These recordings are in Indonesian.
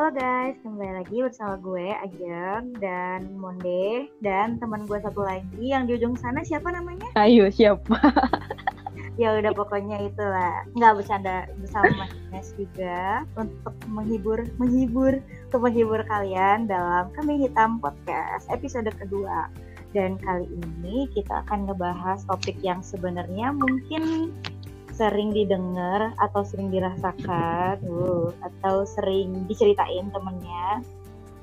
Halo guys, kembali lagi bersama gue Ajeng dan Monde dan teman gue satu lagi yang di ujung sana siapa namanya? Ayo siapa? ya udah pokoknya itulah nggak bercanda bersama Mas Ines juga untuk menghibur menghibur untuk menghibur kalian dalam kami hitam podcast episode kedua dan kali ini kita akan ngebahas topik yang sebenarnya mungkin sering didengar atau sering dirasakan uh, atau sering diceritain temennya.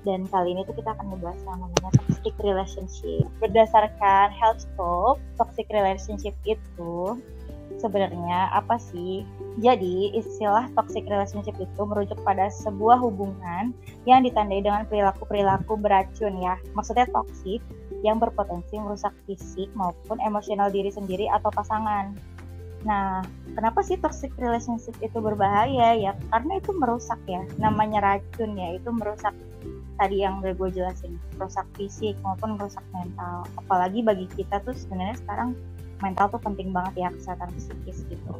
Dan kali ini tuh kita akan ngebahas yang namanya toxic relationship. Berdasarkan health scope toxic relationship itu sebenarnya apa sih? Jadi istilah toxic relationship itu merujuk pada sebuah hubungan yang ditandai dengan perilaku-perilaku beracun ya. Maksudnya toxic yang berpotensi merusak fisik maupun emosional diri sendiri atau pasangan Nah, kenapa sih toxic relationship itu berbahaya ya? Karena itu merusak ya, namanya racun ya, itu merusak tadi yang udah gue jelasin, merusak fisik maupun merusak mental. Apalagi bagi kita tuh sebenarnya sekarang mental tuh penting banget ya kesehatan psikis gitu.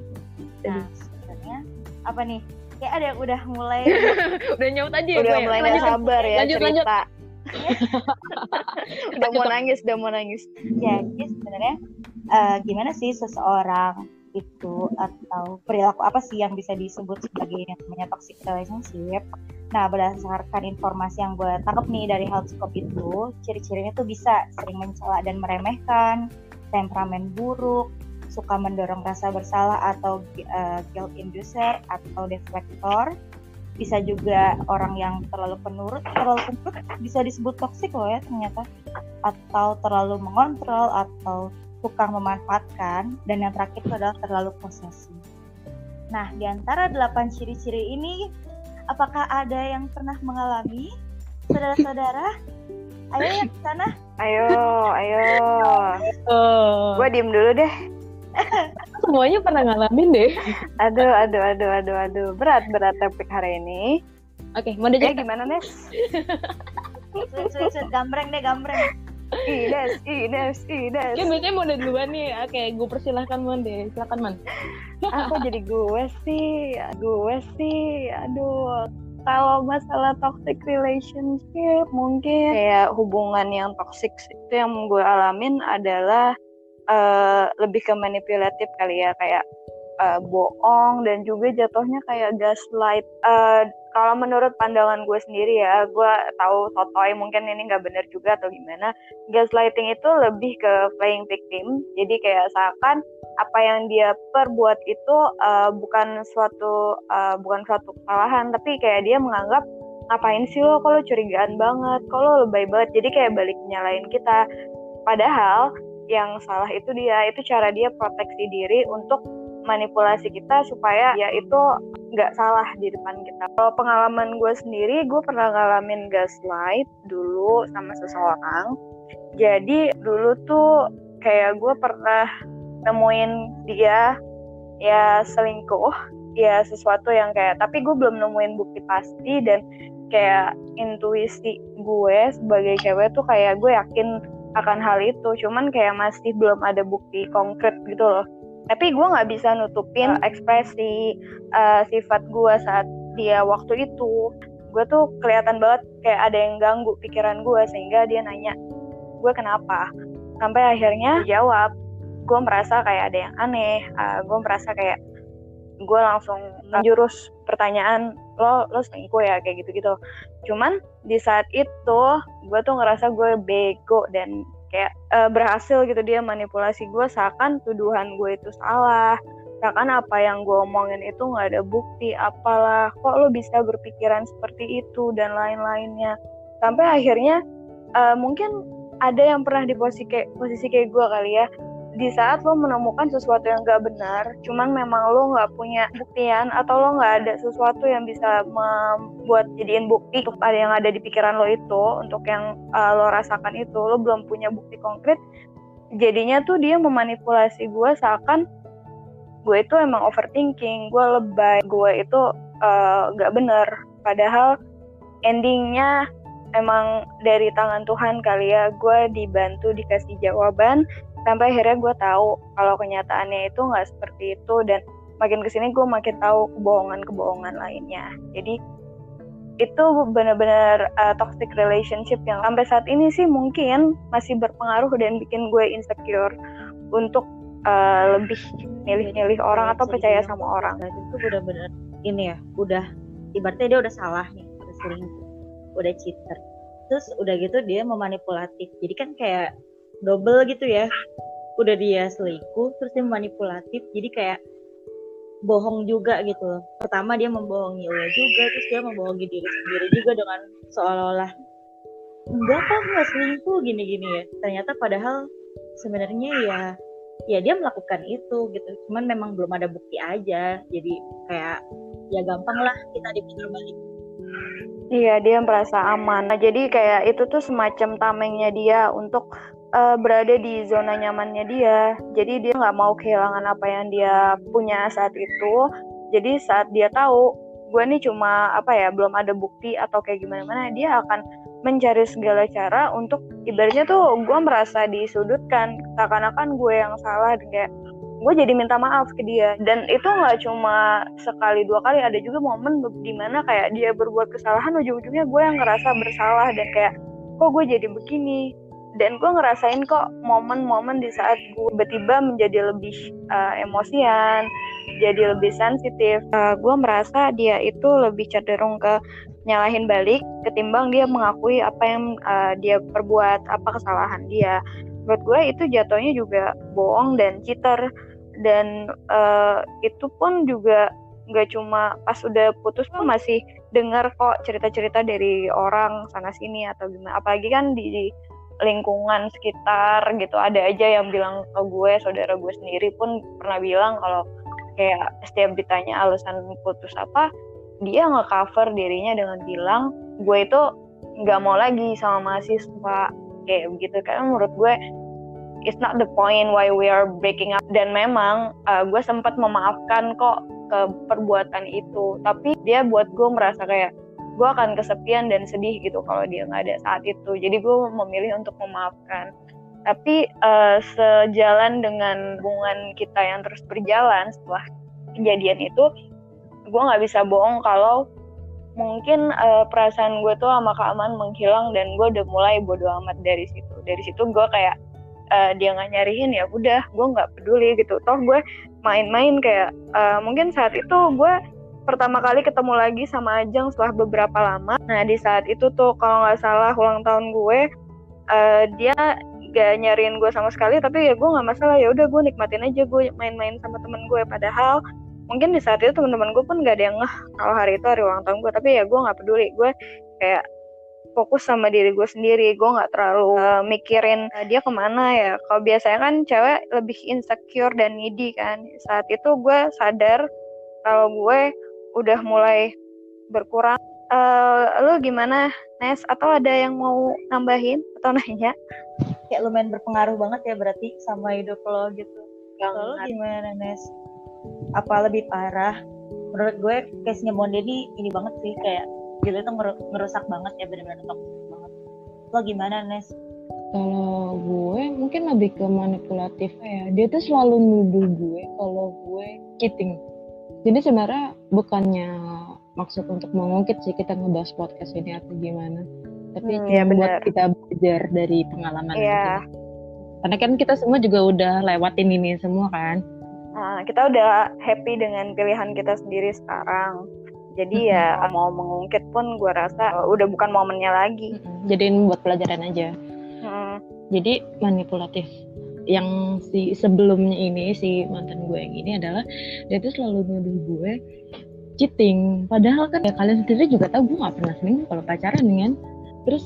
Nah, sebenarnya apa nih? Kayak ada yang udah mulai udah nyaut aja ya udah gue. mulai Lanjut, sabar ya lanjut, cerita lanjut. udah mau nangis udah mau nangis jadi sebenarnya eh, gimana sih seseorang itu atau perilaku apa sih yang bisa disebut sebagai yang namanya toxic relationship. Nah, berdasarkan informasi yang gue tangkap nih dari Healthscope itu, ciri-cirinya tuh bisa sering mencela dan meremehkan, temperamen buruk, suka mendorong rasa bersalah atau uh, guilt inducer atau deflector, bisa juga orang yang terlalu penurut, terlalu penurut bisa disebut toxic loh ya ternyata, atau terlalu mengontrol atau tukang memanfaatkan, dan yang terakhir itu adalah terlalu posesif. Nah, di antara delapan ciri-ciri ini, apakah ada yang pernah mengalami? Saudara-saudara, ayo ya ke sana. ayo ayo Oh, gue diem dulu deh semuanya pernah ngalamin deh. aduh aduh aduh aduh aduh berat berat topik hari ini Oke, mau deh eh gimana Nes sud, sud, gambreng deh, gambreng. Ines Ines Ines Oke, biasanya mau duluan nih. Oke, gue persilahkan Monde. Silakan Man. apa jadi gue sih gue sih aduh kalau masalah toxic relationship mungkin kayak hubungan yang toxic itu yang gue alamin adalah eh, lebih ke manipulatif kali ya kayak eh, bohong dan juga jatuhnya kayak gaslight Eh, kalau menurut pandangan gue sendiri ya gue tahu sotoy mungkin ini nggak benar juga atau gimana gaslighting itu lebih ke playing victim. Jadi kayak seakan apa yang dia perbuat itu uh, bukan suatu uh, bukan suatu kesalahan tapi kayak dia menganggap ngapain sih lo? Kalau curigaan banget? Kalau lebay banget? Jadi kayak balik nyalain kita. Padahal yang salah itu dia itu cara dia proteksi diri untuk manipulasi kita supaya ya itu nggak salah di depan kita. Kalau pengalaman gue sendiri gue pernah ngalamin gaslight dulu sama seseorang. Jadi dulu tuh kayak gue pernah nemuin dia ya selingkuh ya sesuatu yang kayak tapi gue belum nemuin bukti pasti dan kayak intuisi gue sebagai cewek tuh kayak gue yakin akan hal itu. Cuman kayak masih belum ada bukti konkret gitu loh tapi gue nggak bisa nutupin ekspresi uh, sifat gue saat dia waktu itu. Gue tuh kelihatan banget kayak ada yang ganggu pikiran gue sehingga dia nanya gue kenapa? Sampai akhirnya jawab gue merasa kayak ada yang aneh uh, gue merasa kayak gue langsung menjurus pertanyaan lo lo selingkuh ya kayak gitu gitu cuman di saat itu gue tuh ngerasa gue bego dan kayak uh, berhasil gitu dia manipulasi gue seakan tuduhan gue itu salah. Seakan apa yang gue omongin itu nggak ada bukti apalah. Kok lo bisa berpikiran seperti itu dan lain-lainnya. Sampai akhirnya uh, mungkin ada yang pernah di posisi kayak posisi kayak gue kali ya di saat lo menemukan sesuatu yang gak benar, cuman memang lo nggak punya buktian atau lo nggak ada sesuatu yang bisa membuat jadiin bukti untuk ada yang ada di pikiran lo itu, untuk yang uh, lo rasakan itu, lo belum punya bukti konkret, jadinya tuh dia memanipulasi gue seakan gue itu emang overthinking, gue lebay, gue itu uh, gak bener, padahal endingnya emang dari tangan Tuhan kali ya, gue dibantu dikasih jawaban sampai akhirnya gue tahu kalau kenyataannya itu nggak seperti itu. Dan makin ke sini gue makin tahu kebohongan-kebohongan lainnya. Jadi itu benar-benar uh, toxic relationship yang sampai saat ini sih mungkin masih berpengaruh dan bikin gue insecure untuk uh, lebih milih-milih orang atau percaya sama orang. Nah, itu benar-benar ini ya, udah ibaratnya dia udah salah nih, udah sering, udah cheater. Terus udah gitu dia memanipulatif. Jadi kan kayak double gitu ya. Udah dia selingkuh, terus dia manipulatif. Jadi kayak bohong juga gitu pertama dia membohongi lo juga terus dia membohongi diri sendiri juga dengan seolah-olah enggak kok nggak selingkuh gini-gini ya ternyata padahal sebenarnya ya ya dia melakukan itu gitu cuman memang belum ada bukti aja jadi kayak ya gampang lah kita diputar balik Iya, dia merasa aman. Nah, jadi kayak itu tuh semacam tamengnya dia untuk uh, berada di zona nyamannya dia. Jadi dia nggak mau kehilangan apa yang dia punya saat itu. Jadi saat dia tahu gue nih cuma apa ya belum ada bukti atau kayak gimana mana dia akan mencari segala cara untuk ibaratnya tuh gue merasa disudutkan seakan-akan gue yang salah kayak gue jadi minta maaf ke dia. Dan itu nggak cuma sekali dua kali ada juga momen di mana kayak dia berbuat kesalahan ujung-ujungnya gue yang ngerasa bersalah dan kayak kok gue jadi begini? Dan gue ngerasain kok momen-momen di saat gue tiba-tiba menjadi lebih uh, emosian jadi lebih sensitif. Uh, gue merasa dia itu lebih cenderung ke nyalahin balik ketimbang dia mengakui apa yang uh, dia perbuat apa kesalahan dia buat gue itu jatuhnya juga bohong dan cheater. Dan uh, itu pun juga nggak cuma pas udah putus pun masih dengar kok cerita-cerita dari orang sana sini atau gimana. Apalagi kan di, lingkungan sekitar gitu ada aja yang bilang ke gue saudara gue sendiri pun pernah bilang kalau kayak setiap ditanya alasan putus apa dia nggak cover dirinya dengan bilang gue itu nggak mau lagi sama mahasiswa kayak begitu karena menurut gue it's not the point why we are breaking up. Dan memang uh, gue sempat memaafkan kok ke perbuatan itu. Tapi dia buat gue merasa kayak gue akan kesepian dan sedih gitu kalau dia nggak ada saat itu. Jadi gue memilih untuk memaafkan. Tapi uh, sejalan dengan hubungan kita yang terus berjalan setelah kejadian itu gue nggak bisa bohong kalau mungkin uh, perasaan gue tuh sama Kak Aman menghilang dan gue udah mulai bodo amat dari situ dari situ gue kayak uh, dia nggak nyariin ya udah gue nggak peduli gitu toh gue main-main kayak uh, mungkin saat itu gue pertama kali ketemu lagi sama Ajeng setelah beberapa lama. Nah di saat itu tuh kalau nggak salah ulang tahun gue, uh, dia gak nyariin gue sama sekali. Tapi ya gue nggak masalah ya udah gue nikmatin aja gue main-main sama temen gue. Padahal mungkin di saat itu teman-teman gue pun gak ada yang ngeh kalau hari itu hari ulang tahun gue. Tapi ya gue nggak peduli. Gue kayak fokus sama diri gue sendiri gue nggak terlalu uh, mikirin uh, dia ke mana ya kalau biasanya kan cewek lebih insecure dan needy kan saat itu gue sadar kalau gue udah mulai berkurang. Uh, lu gimana, Nes? Atau ada yang mau nambahin atau nanya? Kayak lumayan berpengaruh banget ya berarti sama hidup lo gitu. Kalau gimana, Nes? Apa lebih parah? Menurut gue case-nya Monde ini ini banget sih kayak gitu itu ngerusak banget ya benar-benar toxic banget. Lo gimana, Nes? Kalau gue mungkin lebih ke manipulatif ya. Dia tuh selalu nuduh gue kalau gue cheating jadi sebenarnya bukannya maksud untuk mengungkit sih kita ngebahas podcast ini atau gimana tapi hmm, ya buat kita belajar dari pengalaman yeah. aja karena kan kita semua juga udah lewatin ini semua kan nah, kita udah happy dengan pilihan kita sendiri sekarang. Jadi ya mau mengungkit pun gue rasa udah bukan momennya lagi. Jadi ini buat pelajaran aja. Hmm. jadi manipulatif. Yang si sebelumnya ini si mantan gue yang ini adalah dia tuh selalu nuduh gue cheating. Padahal kan ya kalian sendiri juga tahu gue gak pernah selingkuh kalau pacaran kan? Terus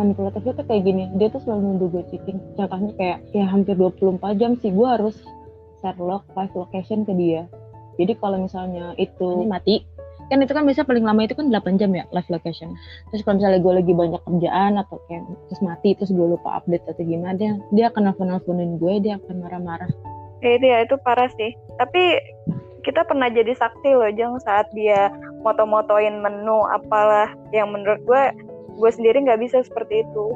manipulatifnya tuh kayak gini. Dia tuh selalu nuduh gue cheating. Contohnya kayak ya hampir 24 jam sih gue harus share log live location ke dia. Jadi kalau misalnya itu mati. Kan itu kan bisa paling lama itu kan 8 jam ya live location. Terus kalau misalnya gue lagi banyak kerjaan atau kayak terus mati terus gue lupa update atau gimana dia dia akan nelfon nelfonin gue dia akan marah-marah. Ya itu ya itu parah sih. Tapi kita pernah jadi saksi loh Jeng saat dia moto-motoin menu apalah yang menurut gue gue sendiri nggak bisa seperti itu.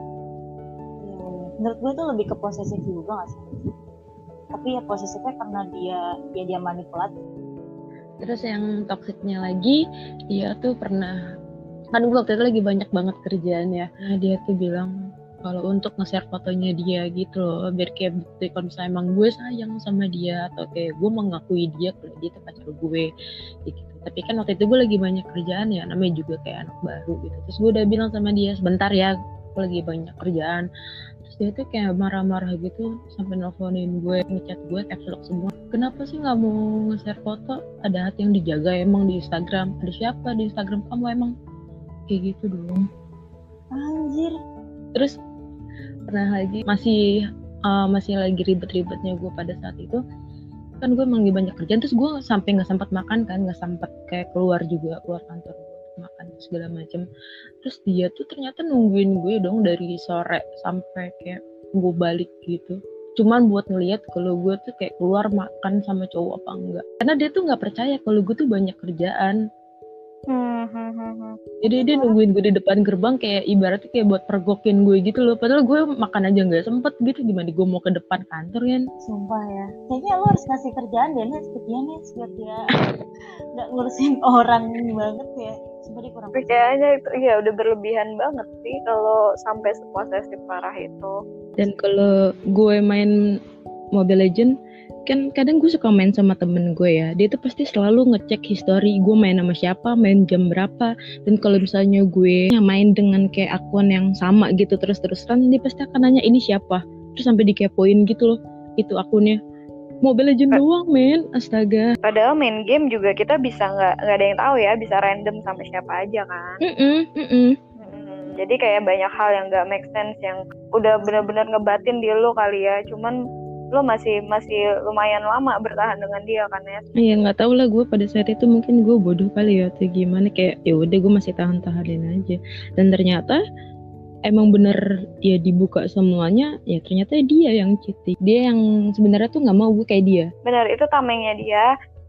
Menurut gue itu lebih ke posesif juga gak sih tapi ya posesifnya karena dia ya dia manipulatif terus yang toksiknya lagi dia tuh pernah kan gue waktu itu lagi banyak banget kerjaan ya. Nah, dia tuh bilang kalau untuk nge-share fotonya dia gitu loh biar kayak bukti kalau misalnya emang gue sayang sama dia atau kayak gue mengakui dia kalau dia tuh pacar gue gitu. Tapi kan waktu itu gue lagi banyak kerjaan ya namanya juga kayak anak baru gitu. Terus gue udah bilang sama dia sebentar ya aku lagi banyak kerjaan. Terus dia tuh kayak marah-marah gitu sampai nelfonin gue ngechat gue caps lock semua. Kenapa sih nggak mau nge-share foto? Ada hati yang dijaga emang di Instagram. Ada siapa di Instagram kamu emang? Kayak gitu dong. Anjir. Terus pernah lagi masih uh, masih lagi ribet-ribetnya gue pada saat itu. Kan gue emang banyak kerjaan terus gue sampai nggak sempat makan kan nggak sempat kayak keluar juga keluar kantor segala macem. Terus dia tuh ternyata nungguin gue dong dari sore sampai kayak gue balik gitu. Cuman buat ngeliat kalau gue tuh kayak keluar makan sama cowok apa enggak. Karena dia tuh nggak percaya kalau gue tuh banyak kerjaan. Hmm, hmm, hmm, jadi dia nungguin gue di depan gerbang kayak ibaratnya kayak buat pergokin gue gitu loh. Padahal gue makan aja nggak sempet gitu. Gimana gue mau ke depan kantor kan sumpah ya. Kayaknya lo harus ngasih kerjaan deh nih ke dia nih biar dia nggak ngurusin orang banget ya dia kurang kayaknya itu. Ya udah berlebihan banget sih kalau sampai seposesif parah itu. Dan kalau gue main Mobile Legend kan kadang gue suka main sama temen gue ya. Dia tuh pasti selalu ngecek history gue main sama siapa main jam berapa. Dan kalau misalnya gue main dengan kayak akun yang sama gitu terus terusan dia pasti akan nanya ini siapa? Terus sampai dikepoin gitu loh itu akunnya Mobile Legend doang men. Astaga. Padahal main game juga kita bisa nggak nggak ada yang tahu ya bisa random sama siapa aja kan. Mm -mm, mm -mm. Hmm, jadi kayak banyak hal yang nggak make sense yang udah benar-benar ngebatin di lo kali ya. Cuman lo masih masih lumayan lama bertahan dengan dia kan ya. Iya nggak tahu lah gue pada saat itu mungkin gue bodoh kali ya atau gimana. Kayak ya udah gue masih tahan tahanin aja. Dan ternyata emang bener dia dibuka semuanya ya ternyata dia yang cheating. Dia yang sebenarnya tuh nggak mau gue kayak dia. Benar itu tamengnya dia.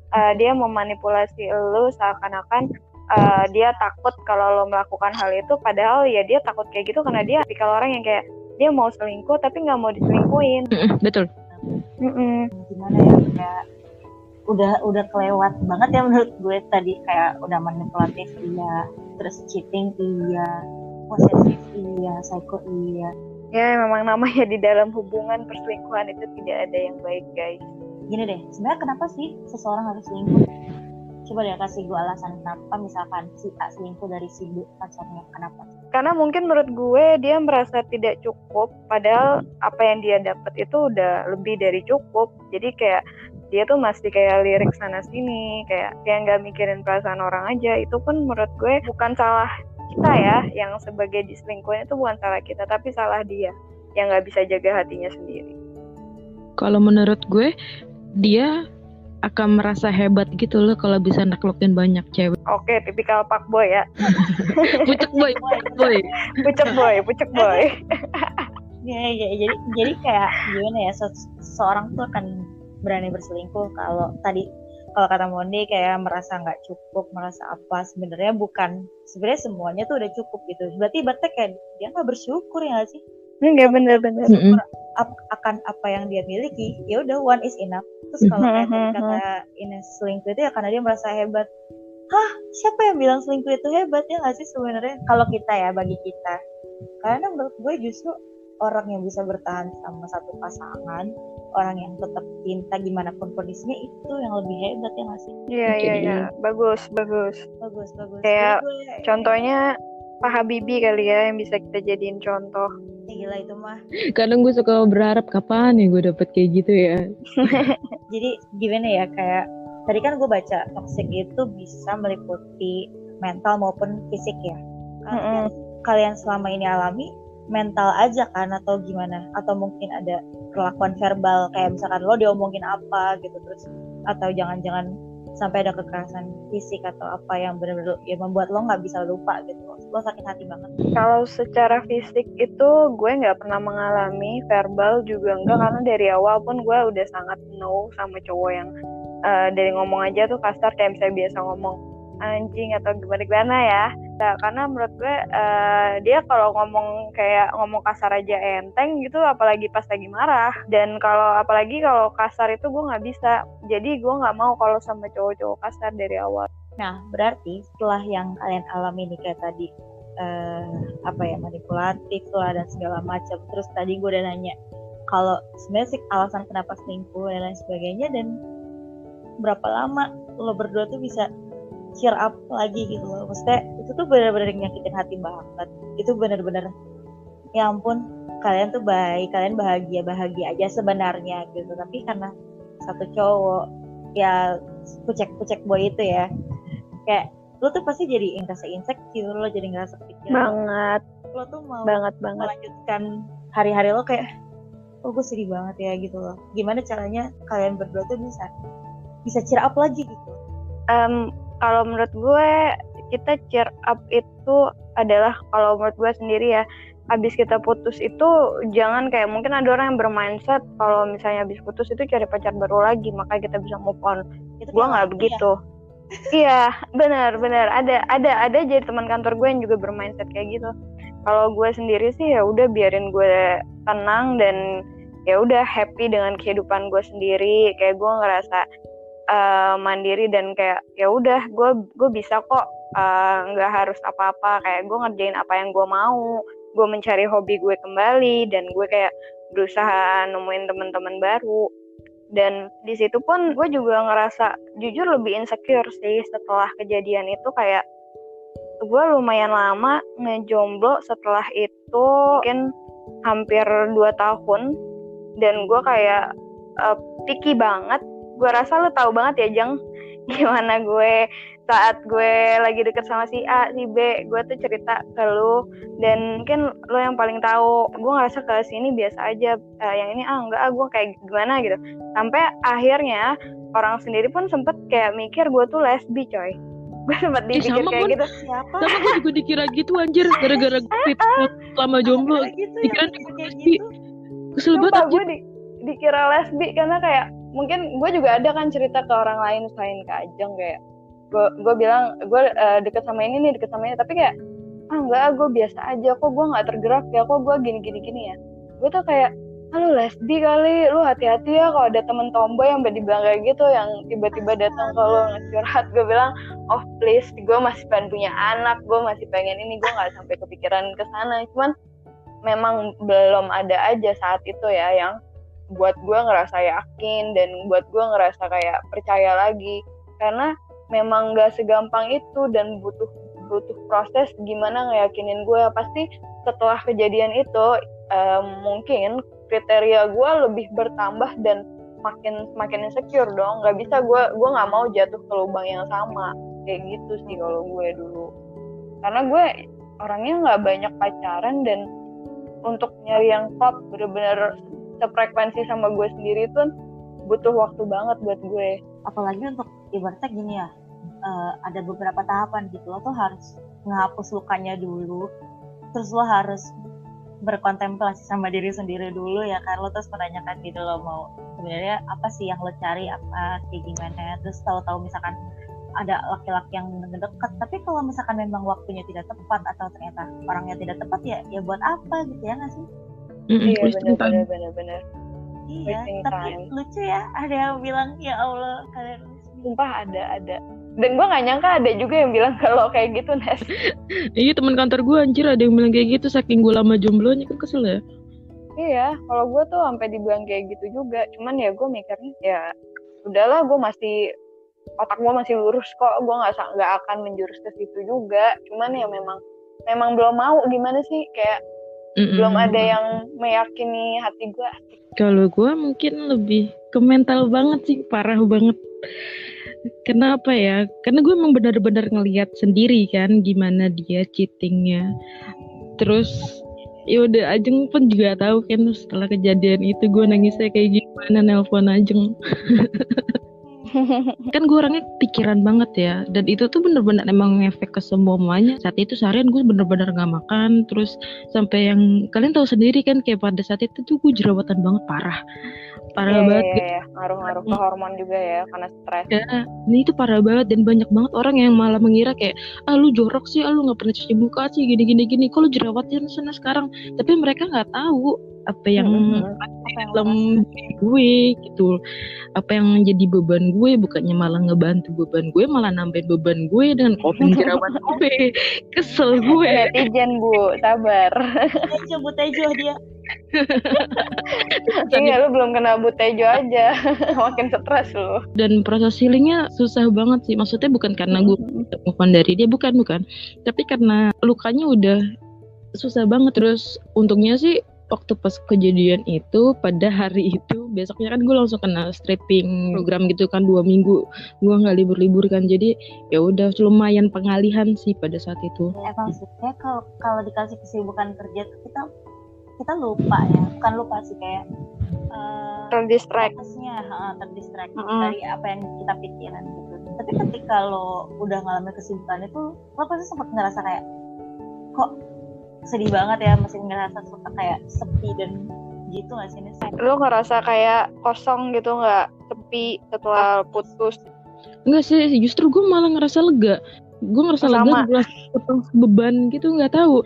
Uh, dia memanipulasi lo seakan-akan uh, dia takut kalau lo melakukan hal itu padahal ya dia takut kayak gitu karena dia tipikal orang yang kayak dia mau selingkuh tapi nggak mau diselingkuhin. Betul. Mm-mm. gimana ya kayak udah udah kelewat banget ya menurut gue tadi kayak udah manipulatif iya. Terus cheating iya posesif iya psycho iya. Ya memang namanya di dalam hubungan perselingkuhan itu tidak ada yang baik guys. Gini deh sebenarnya kenapa sih seseorang harus selingkuh? Coba deh kasih gue alasan kenapa misalkan si A selingkuh dari si B pacarnya kenapa? Karena mungkin menurut gue dia merasa tidak cukup padahal apa yang dia dapat itu udah lebih dari cukup. Jadi kayak dia tuh masih kayak lirik sana sini kayak kayak nggak mikirin perasaan orang aja. Itu pun menurut gue bukan salah kita ya yang sebagai diselingkuhin itu bukan salah kita tapi salah dia yang nggak bisa jaga hatinya sendiri kalau menurut gue dia akan merasa hebat gitu loh kalau bisa naklukin banyak cewek. Oke, tipikal pak boy ya. pucuk boy, pucuk boy. pucuk boy, pucuk boy. ya, ya, jadi jadi kayak gimana ya se seorang tuh akan berani berselingkuh kalau tadi kalau kata Mondi kayak merasa nggak cukup, merasa apa sebenarnya bukan sebenarnya semuanya tuh udah cukup gitu. Berarti berarti kayak dia nggak bersyukur ya gak sih? Enggak bener-bener. Ap- akan apa yang dia miliki, ya udah one is enough. Terus kalau kayak tadi kata Ines selingkuh itu ya karena dia merasa hebat. Hah, siapa yang bilang selingkuh itu hebat ya nggak sih sebenarnya? Kalau kita ya bagi kita, karena menurut gue justru orang yang bisa bertahan sama satu pasangan, orang yang tetap cinta gimana pun kondisinya itu yang lebih hebat ya nggak sih? Iya iya iya, bagus bagus. Bagus bagus. Kayak gue- Contohnya Pak Habibie kali ya yang bisa kita jadiin contoh. Ya, gila itu mah. Kadang gue suka berharap kapan ya gue dapet kayak gitu ya. Jadi gimana ya kayak tadi kan gue baca toxic itu bisa meliputi mental maupun fisik ya. Kalau Mm-mm. yang kalian selama ini alami mental aja kan atau gimana? Atau mungkin ada perlakuan verbal kayak misalkan lo diomongin apa gitu terus atau jangan-jangan sampai ada kekerasan fisik atau apa yang benar-benar ya membuat lo nggak bisa lupa gitu lo sakit hati banget Kalau secara fisik itu gue nggak pernah mengalami, verbal juga enggak karena dari awal pun gue udah sangat no sama cowok yang eh, dari ngomong aja tuh kasar kayak misalnya biasa ngomong anjing atau gimana gimana ya. Nah, karena menurut gue eh, dia kalau ngomong kayak ngomong kasar aja enteng gitu, apalagi pas lagi marah. Dan kalau apalagi kalau kasar itu gue nggak bisa. Jadi gue nggak mau kalau sama cowok-cowok kasar dari awal. Nah, berarti setelah yang kalian alami nih kayak tadi uh, apa ya manipulatif lah dan segala macam. Terus tadi gue udah nanya kalau sebenarnya alasan kenapa selingkuh dan lain sebagainya dan berapa lama lo berdua tuh bisa cheer up lagi gitu loh. Maksudnya itu tuh benar-benar nyakitin hati banget. Itu benar-benar ya ampun kalian tuh baik, kalian bahagia bahagia aja sebenarnya gitu. Tapi karena satu cowok ya kucek kucek boy itu ya kayak lo tuh pasti jadi ngerasa insecure lo jadi ngerasa pikiran banget lo tuh mau banget banget melanjutkan hari-hari lo kayak oh gue sedih banget ya gitu loh gimana caranya kalian berdua tuh bisa bisa cheer up lagi gitu um, kalau menurut gue kita cheer up itu adalah kalau menurut gue sendiri ya. Abis kita putus itu jangan kayak mungkin ada orang yang bermindset kalau misalnya abis putus itu cari pacar baru lagi maka kita bisa move on. Itu gue nggak begitu. Ya iya benar benar. Ada ada ada jadi teman kantor gue yang juga bermindset kayak gitu. Kalau gue sendiri sih ya udah biarin gue tenang dan ya udah happy dengan kehidupan gue sendiri. Kayak gue ngerasa uh, mandiri dan kayak ya udah gue gue bisa kok eh, nggak uh, harus apa-apa. Kayak gue ngerjain apa yang gue mau gue mencari hobi gue kembali dan gue kayak berusaha nemuin teman-teman baru. Dan di situ pun gue juga ngerasa jujur lebih insecure sih setelah kejadian itu kayak gue lumayan lama ngejomblo setelah itu mungkin hampir 2 tahun. Dan gue kayak uh, picky banget gue rasa lo tahu banget ya Jeng gimana gue saat gue lagi deket sama si A, si B, gue tuh cerita ke lu dan mungkin lo yang paling tahu. Gue ngerasa ke sini biasa aja, uh, yang ini ah enggak, ah, gue kayak gimana gitu. Sampai akhirnya orang sendiri pun sempet kayak mikir gue tuh lesbi coy. Gue sempet dipikir sama kayak pun, gitu. Siapa? Sama gue juga dikira gitu anjir, gara-gara fit lama jomblo. gitu, dikira kayak gitu. Kesel banget gue di, dikira lesbi karena kayak mungkin gue juga ada kan cerita ke orang lain selain ke Ajeng kayak gue gue bilang gue uh, deket sama ini nih deket sama ini tapi kayak ah enggak gue biasa aja kok gue nggak tergerak ya kok gue gini gini gini ya. Gue tuh kayak ah, lu lesbi kali lu hati-hati ya kalau ada temen tomboy yang dibilang kayak gitu yang tiba-tiba datang ke lu ngecurhat. Gue bilang oh please gue masih pengen punya anak gue masih pengen ini gue nggak sampai kepikiran ke sana. Cuman memang belum ada aja saat itu ya yang buat gue ngerasa yakin dan buat gue ngerasa kayak percaya lagi. Karena memang gak segampang itu dan butuh butuh proses gimana ngeyakinin gue pasti setelah kejadian itu um, mungkin kriteria gue lebih bertambah dan makin makin insecure dong. Nggak bisa gue gue nggak mau jatuh ke lubang yang sama. Kayak gitu sih kalau gue dulu. Karena gue orangnya nggak banyak pacaran dan untuk nyari yang top bener-bener sefrekuensi sama gue sendiri tuh butuh waktu banget buat gue. Apalagi untuk ibaratnya gini ya uh, ada beberapa tahapan gitu. Lo tuh harus ngehapus lukanya dulu terus lo harus berkontemplasi sama diri sendiri dulu ya kan. Lo terus menanyakan gitu lo mau sebenarnya apa sih yang lo cari apa kayak gimana. Terus tahu-tahu misalkan ada laki-laki yang dekat tapi kalau misalkan memang waktunya tidak tepat atau ternyata orangnya tidak tepat ya ya buat apa gitu ya nggak sih iya benar benar benar iya tapi time. lucu ya ada yang bilang ya Allah kalian sumpah ada ada. Dan gue gak nyangka ada juga yang bilang kalau kayak gitu Nes. Iya teman kantor gue anjir ada yang bilang kayak gitu saking gue lama jomblonya kan kesel ya. Iya kalau gue tuh sampai dibilang kayak gitu juga. Cuman ya gue mikirnya ya udahlah gue masih otak gue masih lurus kok. Gue nggak nggak akan menjurus ke situ juga. Cuman ya memang memang belum mau gimana sih? Kayak Mm-mm. belum ada yang meyakini hati gue kalau gue mungkin lebih ke mental banget sih parah banget Kenapa ya? Karena gue emang benar-benar ngelihat sendiri kan gimana dia cheatingnya. Terus ya udah Ajeng pun juga tahu kan setelah kejadian itu gue nangisnya kayak gimana nelpon Ajeng. kan gue orangnya pikiran banget ya. Dan itu tuh bener-bener emang ngefek ke semuanya saat itu seharian gue bener-bener nggak makan. Terus sampai yang kalian tahu sendiri kan kayak pada saat itu tuh gue jerawatan banget parah. Parah yeah, banget. yeah, yeah. ngaruh-ngaruh ke hormon juga ya karena stres. Ya ini itu parah banget. Dan banyak banget orang yang malah mengira kayak ah lu jorok sih. Ah lu nggak pernah cuci muka sih. Gini gini gini. Kalau jerawatnya sana sekarang? Tapi mereka nggak tahu apa yang dalam gue gitu. Apa yang jadi beban gue bukannya malah ngebantu beban gue malah nambahin beban gue dengan covid jerawat gue. Kesel gue. netizen bu. Sabar. Tejo bu tejo dia. Iya lu belum kena butejo aja. Makin stres lu. Dan proses healingnya susah banget sih. Maksudnya bukan karena gue move dari dia bukan bukan. Tapi karena lukanya udah susah banget. Terus untungnya sih waktu pas kejadian itu pada hari itu besoknya kan gue langsung kena stripping program gitu kan dua minggu. Gue nggak libur-libur kan jadi ya udah lumayan pengalihan sih pada saat itu. Emang sih. Kayak kalau kalau dikasih kesibukan kerja tuh kita kita lupa ya. Bukan lupa sih kayak uh, terdistract. uh, terdistract mm -hmm. dari apa yang kita pikiran gitu. Tapi ketika lo udah ngalamin kesibukan itu lo pasti sempat ngerasa kayak kok sedih banget ya masih ngerasa suka kayak sepi dan gitu gak sih Nis? Lu ngerasa kayak kosong gitu nggak sepi setelah putus? Enggak sih, justru gue malah ngerasa lega. Gue ngerasa Sama. lega, gue beban gitu nggak tahu.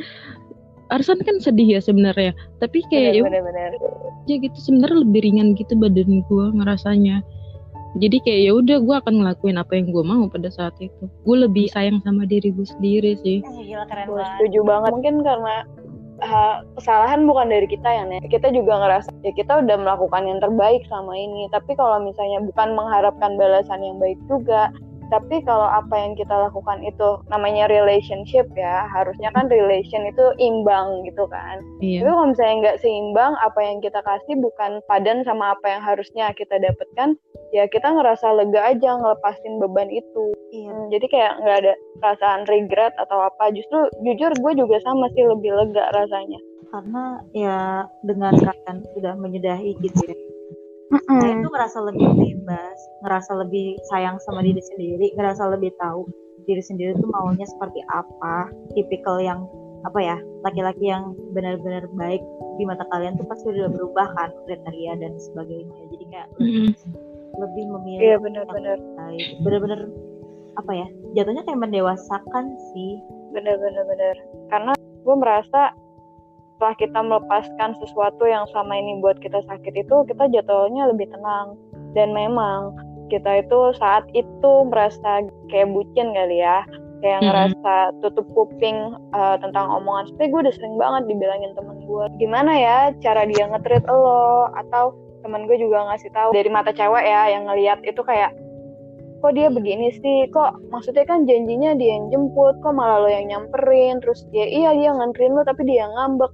Arsan kan sedih ya sebenarnya, tapi kayak bener, bener, bener. ya gitu sebenarnya lebih ringan gitu badan gue ngerasanya jadi kayak ya udah gue akan ngelakuin apa yang gue mau pada saat itu. Gue lebih sayang sama diri gue sendiri sih. Eh, gila keren gue setuju banget. Mungkin karena uh, kesalahan bukan dari kita ya nih kita juga ngerasa ya kita udah melakukan yang terbaik sama ini. Tapi kalau misalnya bukan mengharapkan balasan yang baik juga tapi kalau apa yang kita lakukan itu namanya relationship ya harusnya kan relation itu imbang gitu kan. Iya. tapi kalau misalnya nggak seimbang apa yang kita kasih bukan padan sama apa yang harusnya kita dapatkan ya kita ngerasa lega aja ngelepasin beban itu iya. hmm, jadi kayak nggak ada perasaan regret atau apa justru jujur gue juga sama sih lebih lega rasanya karena ya dengan kalian sudah menyudahi gitu ya mm-hmm. saya itu ngerasa lebih bebas ngerasa lebih sayang sama diri sendiri ngerasa lebih tahu diri sendiri tuh maunya seperti apa tipikal yang apa ya laki-laki yang benar-benar baik di mata kalian tuh pasti udah berubah kan kriteria dan sebagainya jadi kayak mm-hmm. Lebih memilih iya benar-benar benar-benar apa ya jatuhnya kayak mendewasakan sih. Benar-benar benar karena gue merasa setelah kita melepaskan sesuatu yang selama ini buat kita sakit itu kita jatuhnya lebih tenang. Dan memang kita itu saat itu merasa kayak bucin kali ya. Kayak hmm. ngerasa tutup kuping uh, tentang omongan. Seperti gue udah sering banget dibilangin temen gue gimana ya cara dia ngetrit lo? Atau temen gue juga ngasih tahu dari mata cewek ya yang ngeliat itu kayak kok dia begini sih? Kok maksudnya kan janjinya dia yang jemput kok malah lo yang nyamperin? Terus dia iya dia nganterin lo tapi dia ngambek.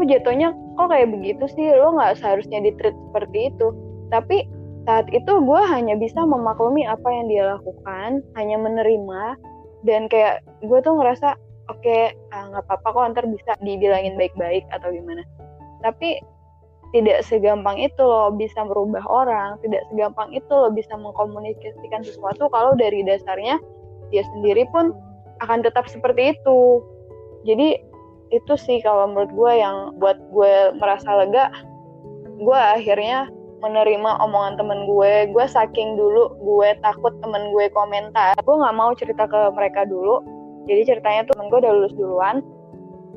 Kok jatuhnya kok kayak begitu sih? Lo nggak seharusnya ditreat seperti itu. Tapi saat itu gue hanya bisa memaklumi apa yang dia lakukan hanya menerima dan kayak gue tuh ngerasa oke okay, ah, nggak apa-apa kok ntar bisa dibilangin baik-baik atau gimana. Tapi tidak segampang itu lo bisa merubah orang tidak segampang itu lo bisa mengkomunikasikan sesuatu kalau dari dasarnya dia sendiri pun akan tetap seperti itu. Jadi itu sih kalau menurut gue yang buat gue merasa lega. Gue akhirnya menerima omongan temen gue. Gue saking dulu gue takut temen gue komentar. Gue nggak mau cerita ke mereka dulu. Jadi ceritanya tuh temen gue udah lulus duluan.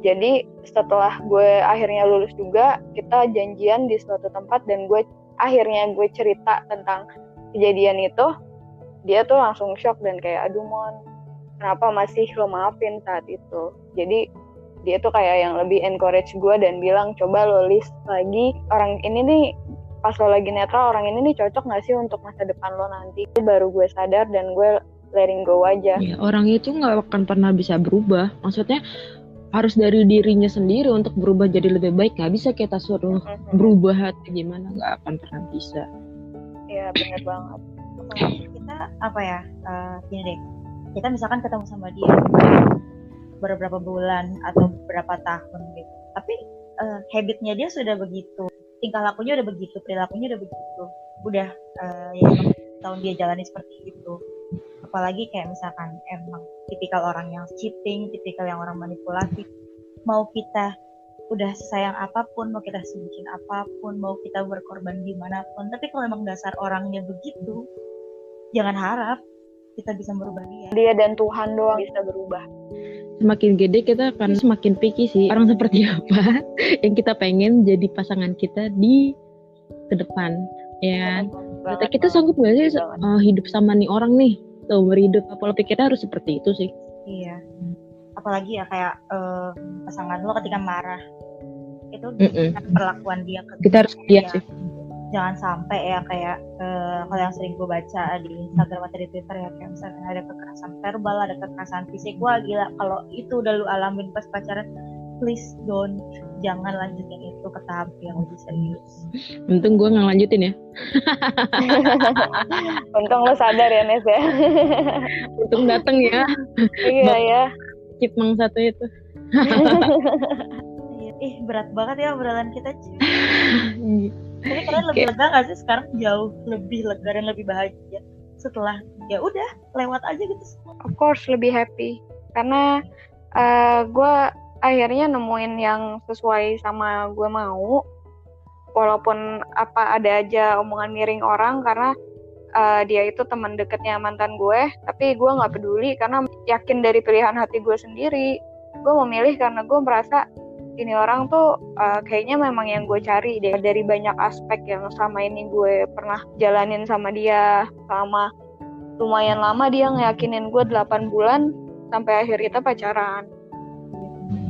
Jadi setelah gue akhirnya lulus juga kita janjian di suatu tempat dan gue akhirnya gue cerita tentang kejadian itu dia tuh langsung shock dan kayak aduh mon kenapa masih lo maafin saat itu? Jadi dia tuh kayak yang lebih encourage gue dan bilang coba lo list lagi orang ini nih pas lo lagi netral orang ini nih cocok gak sih untuk masa depan lo nanti? Baru gue sadar dan gue letting go aja. Ya, orang itu nggak akan pernah bisa berubah. Maksudnya harus dari dirinya sendiri untuk berubah jadi lebih baik nggak bisa kita suruh mm-hmm. berubah hati gimana nggak akan pernah bisa. Iya benar banget. Kita apa ya uh, gini deh. Kita misalkan ketemu sama dia beberapa bulan atau beberapa tahun gitu. Tapi uh, habitnya dia sudah begitu tingkah lakunya udah begitu perilakunya udah begitu udah uh, ya tahun dia jalani seperti itu. Apalagi kayak misalkan emang tipikal orang yang cheating tipikal yang orang manipulatif mau kita udah sayang apa pun mau kita sebutin apa pun mau kita berkorban di mana pun tapi kalau emang dasar orangnya begitu jangan harap kita bisa merubah dia. Dia dan Tuhan doang bisa berubah. Semakin gede kita akan semakin picky sih orang seperti apa yang kita pengen jadi pasangan kita di ke depan. Ya. Kita sanggup gak sih uh, hidup sama nih orang nih seumur hidup pola pikirnya harus seperti itu sih. Iya. Apalagi ya kayak uh, pasangan lo ketika marah itu mm -mm. perlakuan dia ke kita harus lihat sih. Jangan sampai ya kayak uh, kalau yang sering gue baca di Instagram atau di Twitter ya kayak misalnya ada kekerasan verbal ada kekerasan fisik. Wah gila kalau itu udah lu alamin pas pacaran please don't jangan lanjutin itu ke tahap yang lebih serius. Untung gue nggak lanjutin ya. Untung lo sadar ya Nes ya. Untung dateng ya. Iya ya. Cipmang satu itu. Ih berat banget ya obrolan kita cuy tapi kalian lebih lega gak sih sekarang? Jauh lebih lega dan lebih bahagia setelah ya udah lewat aja gitu of course lebih happy. Karena uh, gue akhirnya nemuin yang sesuai sama gue mau. Walaupun apa ada aja omongan miring orang karena uh, dia itu teman deketnya mantan gue tapi gue nggak peduli karena yakin dari pilihan hati gue sendiri. Gue memilih karena gue merasa ini orang tuh uh, kayaknya memang yang gue cari deh dari banyak aspek yang selama ini gue pernah jalanin sama dia. Selama lumayan lama dia ngeyakinin gue 8 bulan sampai akhir kita pacaran.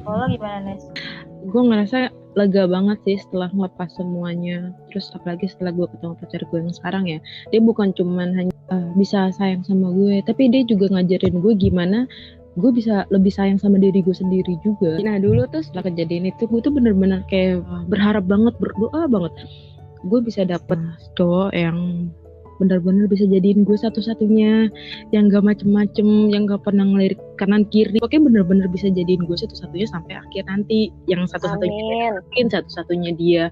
Kalau gimana Nes? Gue ngerasa lega banget sih setelah ngelepas semuanya. Terus apalagi setelah gue ketemu pacar gue yang sekarang ya, dia bukan cuman hanya uh, bisa sayang sama gue, tapi dia juga ngajarin gue gimana gue bisa lebih sayang sama diri gue sendiri juga nah dulu tuh setelah kejadian itu gue tuh bener-bener kayak berharap banget berdoa banget gue bisa dapet cowok yang bener-bener bisa jadiin gue satu-satunya yang gak macem-macem yang gak pernah ngelirik kanan kiri. Pokoknya bener-bener bisa jadiin gue satu-satunya sampai akhir nanti. Yang satu-satunya mungkin satu-satunya dia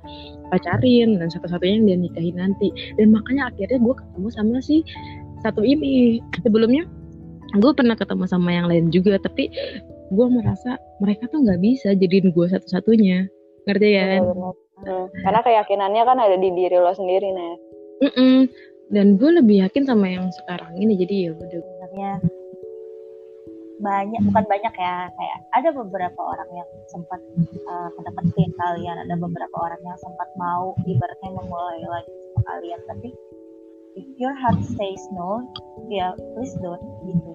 pacarin dan satu-satunya yang dia nikahin nanti. Dan makanya akhirnya gue ketemu sama si satu ini. Sebelumnya gue pernah ketemu sama yang lain juga tapi gue merasa mereka tuh nggak bisa jadiin gue satu-satunya. Ngerti ya? Hmm. karena keyakinannya kan ada di diri lo sendiri nih mm -mm. Dan gue lebih yakin sama yang sekarang ini jadi ya udah sebenarnya banyak bukan banyak ya kayak ada beberapa orang yang sempat uh, mendapatkan kalian ada beberapa orang yang sempat mau ibaratnya memulai lagi sama kalian tapi if your heart says no ya please don't gitu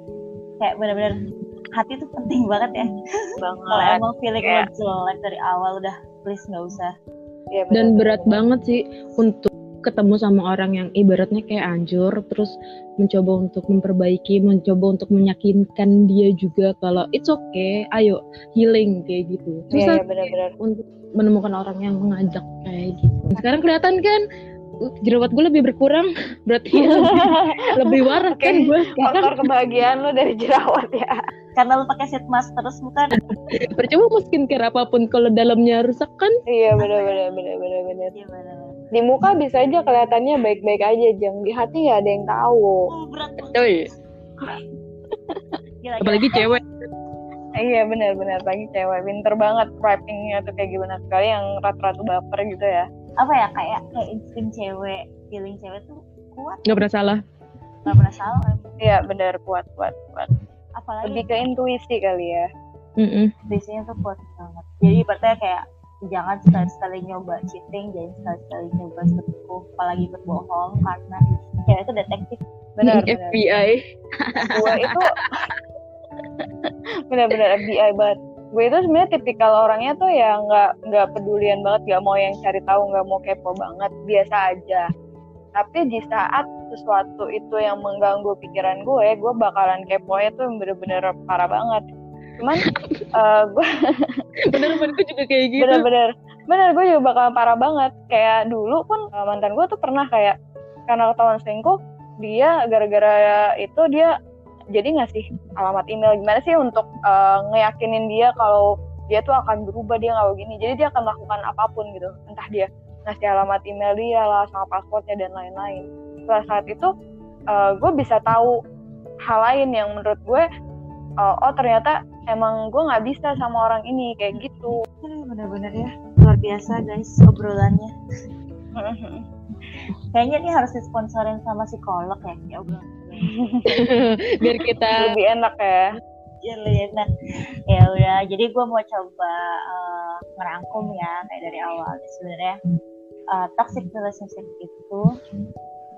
kayak benar-benar hati itu penting banget ya kalau emang feeling yeah. lo jelek dari awal udah please nggak usah ya, bener, dan berat bener. banget sih untuk ketemu sama orang yang ibaratnya kayak anjur terus mencoba untuk memperbaiki mencoba untuk meyakinkan dia juga kalau it's okay ayo healing kayak gitu. Susah yeah, yeah, bener -bener. untuk menemukan orang yang mengajak kayak gitu. Sekarang kelihatan kan jerawat gue lebih berkurang berarti lebih, lebih waras kan gue faktor kebahagiaan lo dari jerawat ya. Karena lo pakai sheet mask terus bukan? Percuma mau skincare apa pun kalau dalamnya rusak kan? Iya benar benar benar benar benar. Iya, di muka bisa aja kelihatannya baik-baik aja jeng. Di hati ya ada yang tahu. Oh, berat oh, iya. apalagi cewek. Iya benar-benar pagi cewek. Pinter banget preppingnya tuh kayak gimana. Sekali yang rata-rata baper gitu ya. Apa ya kayak kayak insting cewek feeling cewek tuh kuat. Nggak pernah salah. Nggak pernah salah iya benar. Kuat kuat kuat. Apalagi lebih ke intuisi kali ya. Mm -mm. intuisinya tuh kuat banget. Jadi berarti kayak jangan sekali-sekali nyoba cheating jangan sekali-sekali nyoba selingkuh apalagi berbohong karena cewek itu detektif. Benar FBI gue itu benar-benar FBI banget. Gue itu sebenarnya tipikal orangnya tuh ya nggak nggak pedulian banget nggak mau yang cari tahu nggak mau kepo banget biasa aja. Tapi di saat sesuatu itu yang mengganggu pikiran gue gue bakalan kepo itu bener-bener parah banget cuman uh, gue bener-bener gue juga kayak gitu. Bener-bener. Bener gue juga bakalan parah banget. Kayak dulu pun uh, mantan gue tuh pernah kayak karena ketahuan selingkuh dia gara-gara itu dia jadi ngasih alamat email? Gimana sih untuk uh, ngeyakinin dia kalau dia tuh akan berubah dia nggak begini? Jadi dia akan melakukan apa pun gitu. Entah dia ngasih alamat email dia lah sama pasportnya dan lain-lain. Setelah saat itu uh, gue bisa tahu hal lain yang menurut gue uh, oh ternyata emang gue nggak bisa sama orang ini kayak gitu. Bener-bener ya. Luar biasa guys obrolannya. Kayaknya ini harus disponsorin sama psikolog ya ya obrolan. Biar kita lebih enak ya. Anjir ya nah ya udah jadi gue mau coba uh, ngerangkum ya kayak dari awal. Sebenarnya uh, toxic relationship itu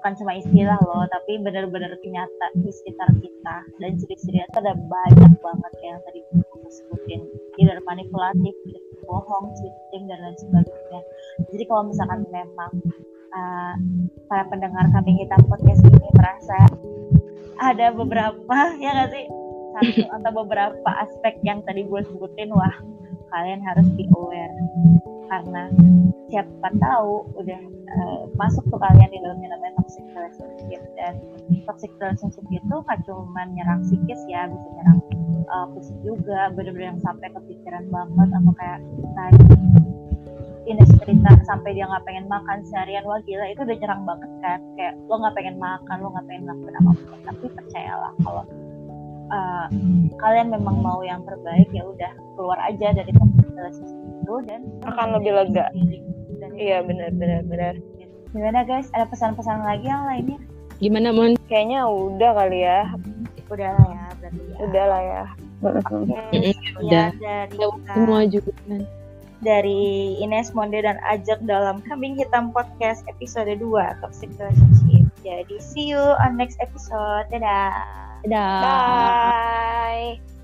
bukan cuma istilah loh tapi benar-benar nyata di sekitar kita. Dan ciri-cirinya itu ada banyak banget yang tadi gue sebutin. Either manipulatif bohong cheating dan lain sebagainya. Jadi kalau misalkan memang uh, para pendengar kami hitam podcast ini merasa ada beberapa ya nggak sih? Satu atau beberapa aspek yang tadi gue sebutin wah kalian harus be aware karena siapa tahu udah uh, masuk tuh kalian di dalamnya namanya toxic relationship. Dan toxic relationship itu gak cuma nyerang psikis ya bisa nyerang uh, fisik juga. Bener-bener yang sampai kepikiran banget atau kayak tadi ini cerita sampai dia nggak pengen makan seharian. Wah gila itu udah nyerang banget kan. Kayak lo nggak pengen makan lo nggak pengen melakukan apa pun tapi percayalah kalau uh, kalian memang mau yang terbaik ya udah keluar aja dari relationship itu dan akan lebih lega dan iya benar benar benar gimana guys ada pesan-pesan lagi yang lainnya gimana mon kayaknya udah kali ya udah lah ya berarti ya. udah lah ya okay. udah dari semua juga kan dari Ines Monde dan Ajak dalam Kambing Hitam Podcast episode 2 Toxic Relationship. Jadi see you on next episode. Dadah. Dah. Bye.